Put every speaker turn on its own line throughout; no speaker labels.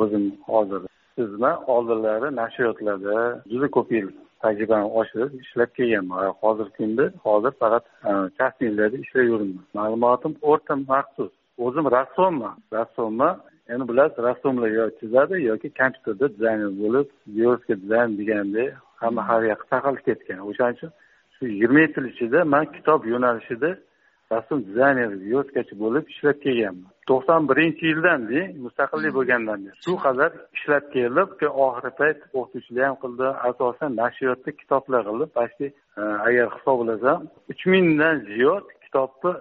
o'zim hozir sizni oldinlari nashriyotlarda juda ko'p yil tajribani oshirib ishlab kelganman hozirgi kunda hozir faqat e, kastinglarda ishlayveribman ma'lumotim o'rta maxsus. O'zim rassomman. Rassomman endi bilasiz rassomlar yo chizadi yoki kompyuterda dizayner bo'lib yo'rska dizayn degandek hamma har yoqqa tarqalib ketgan. O'shaning uchun shu yigirma yetti yil ichida man kitob yo'nalishida rassom dizayner yo'rtkachi bo'lib ishlab kelganman. To'qson birinchi yildan mustaqillik bo'lgandan beri shu qadar ishlab kelib oxirgi payt o'qituvchilik ham qildi. Asosan nashriyotda kitoblar qildi. Почти agar hisoblasam uch mingdan ziyod kitobni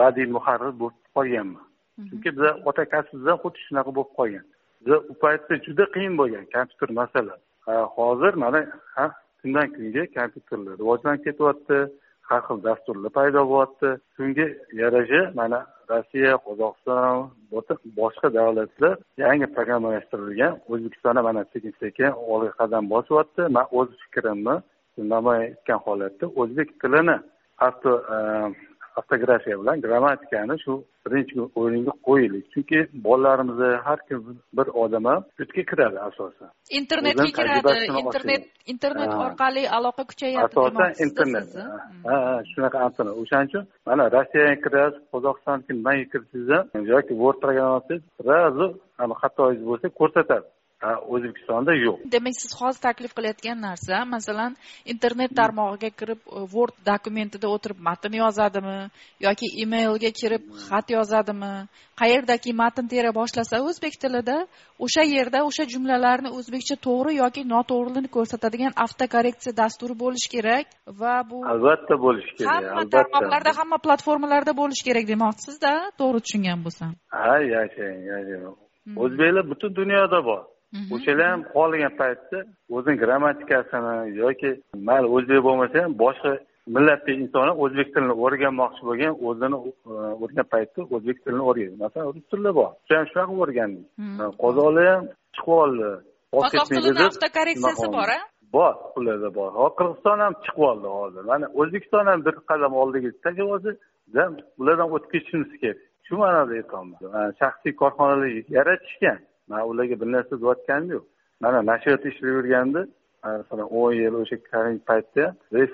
badiiy muharrir bo'lib qolganman. Chunki biza ota kasbimizdan xuddi shunaqa bo'lib qolgan. Biza u paytda juda qiyin bo'lgan kompyuter masala hozir mana kundan kunga kompyuterlar rivojlanib ketyapti har xil dasturlar paydo bo'lyapti. Shunga yarasha mana rossiya qozog'iston boshqa davlatlar yangi programmalashtirilgan o'zbekistonda mana sekin sekin olg'a qadam bosyapti man o'z fikrimni namoyon etgan holatda o'zbek tilini hatto ehm, ortografiya bilan grammatikani shu birinchi o'ringa qo'yaylik. Chunki bolalarimizni har kim bir odam ham yurtga kiradi asosan.
Internetga kiradi internet internet orqali aloqa kuchayapti
asosan internet. ha? Shunaqa internet o'shaning uchun mana rossiyaga kirasiz qozog'istonniki nimaga kirsangiz ham yoki word programmasiz сразу xatoyingiz bo'lsa ko'rsatadi o'zbekistonda yo'q.
Demak siz hozir taklif qilayotgan narsa masalan internet tarmog'iga kirib word dokumentida o'tirib matn yozadimi yoki emailga kirib xat yozadimi? Qayerdaki matn tera boshlasa o'zbek tilida o'sha yerda o'sha jumlalarni o'zbekcha to'g'ri yoki noto'g'riligini ko'rsatadigan avtokorreksiya dasturi bo'lishi kerak va bu
albatta bo'lishi kerak
hamma tarmoqlarda hamma platformalarda bo'lishi kerak demoqchisizda to'g'ri tushungan bo'lsam.
Ha yashang yashang. O'zbeklar butun dunyoda bor o'shalar ham xohlagan paytda o'zini grammatikasini yoki mayli o'zbek bo'lmasa ham boshqa millatdagi insonlar o'zbek tilini o'rganmoqchi bo'lgan o'zini o'rgan paytda o'zbek tilini o'rganadi masalan rus tilida bor. Shu ham shunaqa o'rgandik qozoqlar ham chiqib oldi
qozoq tilida avtokorreksiyasi bor a
bor ularda bor. Hozir qirg'iziston ham chiqib oldi hozir. Mana o'zbekiston ham bir qadam oldiga olsa ulardan o'tib ketishimiz kerak. Shu ma'noda aytyapman shaxsiy korxonalar yaratishgan man ularga bir narsa deyotganim yo'q. Mana nashriyotda ishlab yurganda masalan o'n yil o'sha karantin paytda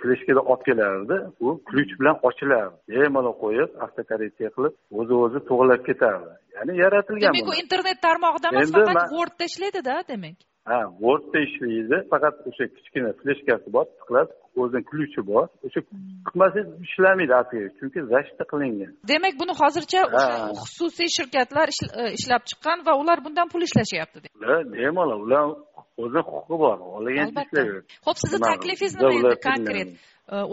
fleshkada olib kelardi. U ключ bilan ochilardi. Bemalol qo'yib avtokorreksiya qilib o'zi o'zi to'g'irlab ketardi. Ya'ni yaratilgan
demak u internet tarmog'ida emas faqat wordda ishlaydida demak
ha wordda ishlaydi faqat o'sha kichkina fleshkasi bor tiqiladi o'zini ключi bor. O'sha qilmasangiz ishlamaydi asliga chunki защита qilingan.
Demak buni hozircha o'sha xususiy shirkatlar ishlab chiqqan va ular bundan pul ishlashyapti
bemalol ular o'zini huquqi bor xohlagancha ishlayveradi
ho'p sizni taklifingiz nima endi konkret?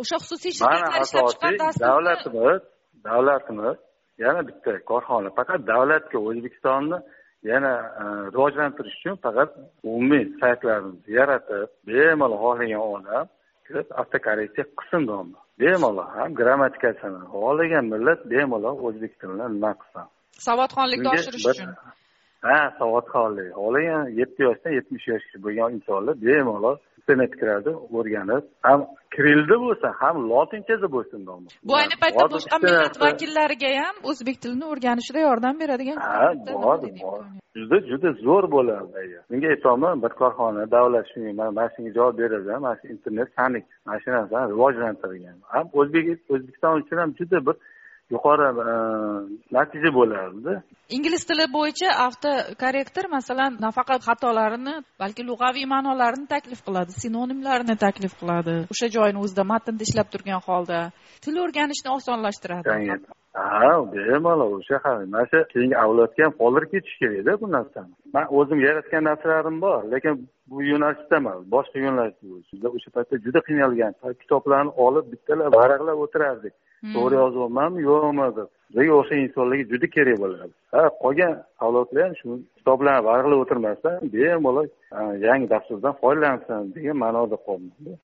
o'sha xususiy shirkatlar ishlab chiqqan dasturni
davlatimiz davlatimiz yana bitta korxona faqat davlatga o'zbekistonni yana rivojlantirish uchun faqat umumiy saytlarimizni yaratib bemalol xohlagan odam kirib avtokorreksiya qilsin deyapman bemalol ham grammatikasini xohlagan millat bemalol o'zbek tilini nima qilsin?
Savodxonlikni oshirish uchun.
Ha savodxonlik. Xohlagan yetti yoshdan yetmish yoshgacha bo'lgan insonlar bemalol kiradi o'rganib ham kirillda bo'lsin ham lotinchada bo'lsin
bu ayni paytda boshqa millat vakillariga ham o'zbek tilini o'rganishida yordam beradigan
ha bor bor juda juda zo'r bo'ladi menga aytyapman bir korxona davlat shunga mana shunga javob beradi mana shu internet sanik mana shu narsani rivojlantirgan. Ham o'zbek o'zbekiston uchun ham juda bir yuqori natija bo'lardi.
Ingliz tili bo'yicha avtokorrektor masalan nafaqat xatolarini balki lug'aviy ma'nolarini taklif qiladi sinonimlarini taklif qiladi. O'sha joyini o'zida matnda ishlab turgan holda. Til o'rganishni osonlashtiradi
ha bemalol o'sha mana shu keyingi avlodga ham qoldirib ketish kerakda bu narsani. Man o'zim yaratgan narsalarim bor lekin bu yo'nalishda emas boshqa yo'nalishda biz o'sha paytda juda qiynalgan. Kitoblarni olib bittalar varaqlab o'tirardik. To'g'ri yozyapmanmi yo'qmi? Deb bizga o'sha insonlarga juda kerak bo'ladi ha qolgan avlodlar ham shu kitoblarni varaqlab o'tirmasdan bemalol yangi dasturdan foydalansin degan ma'noda qoldi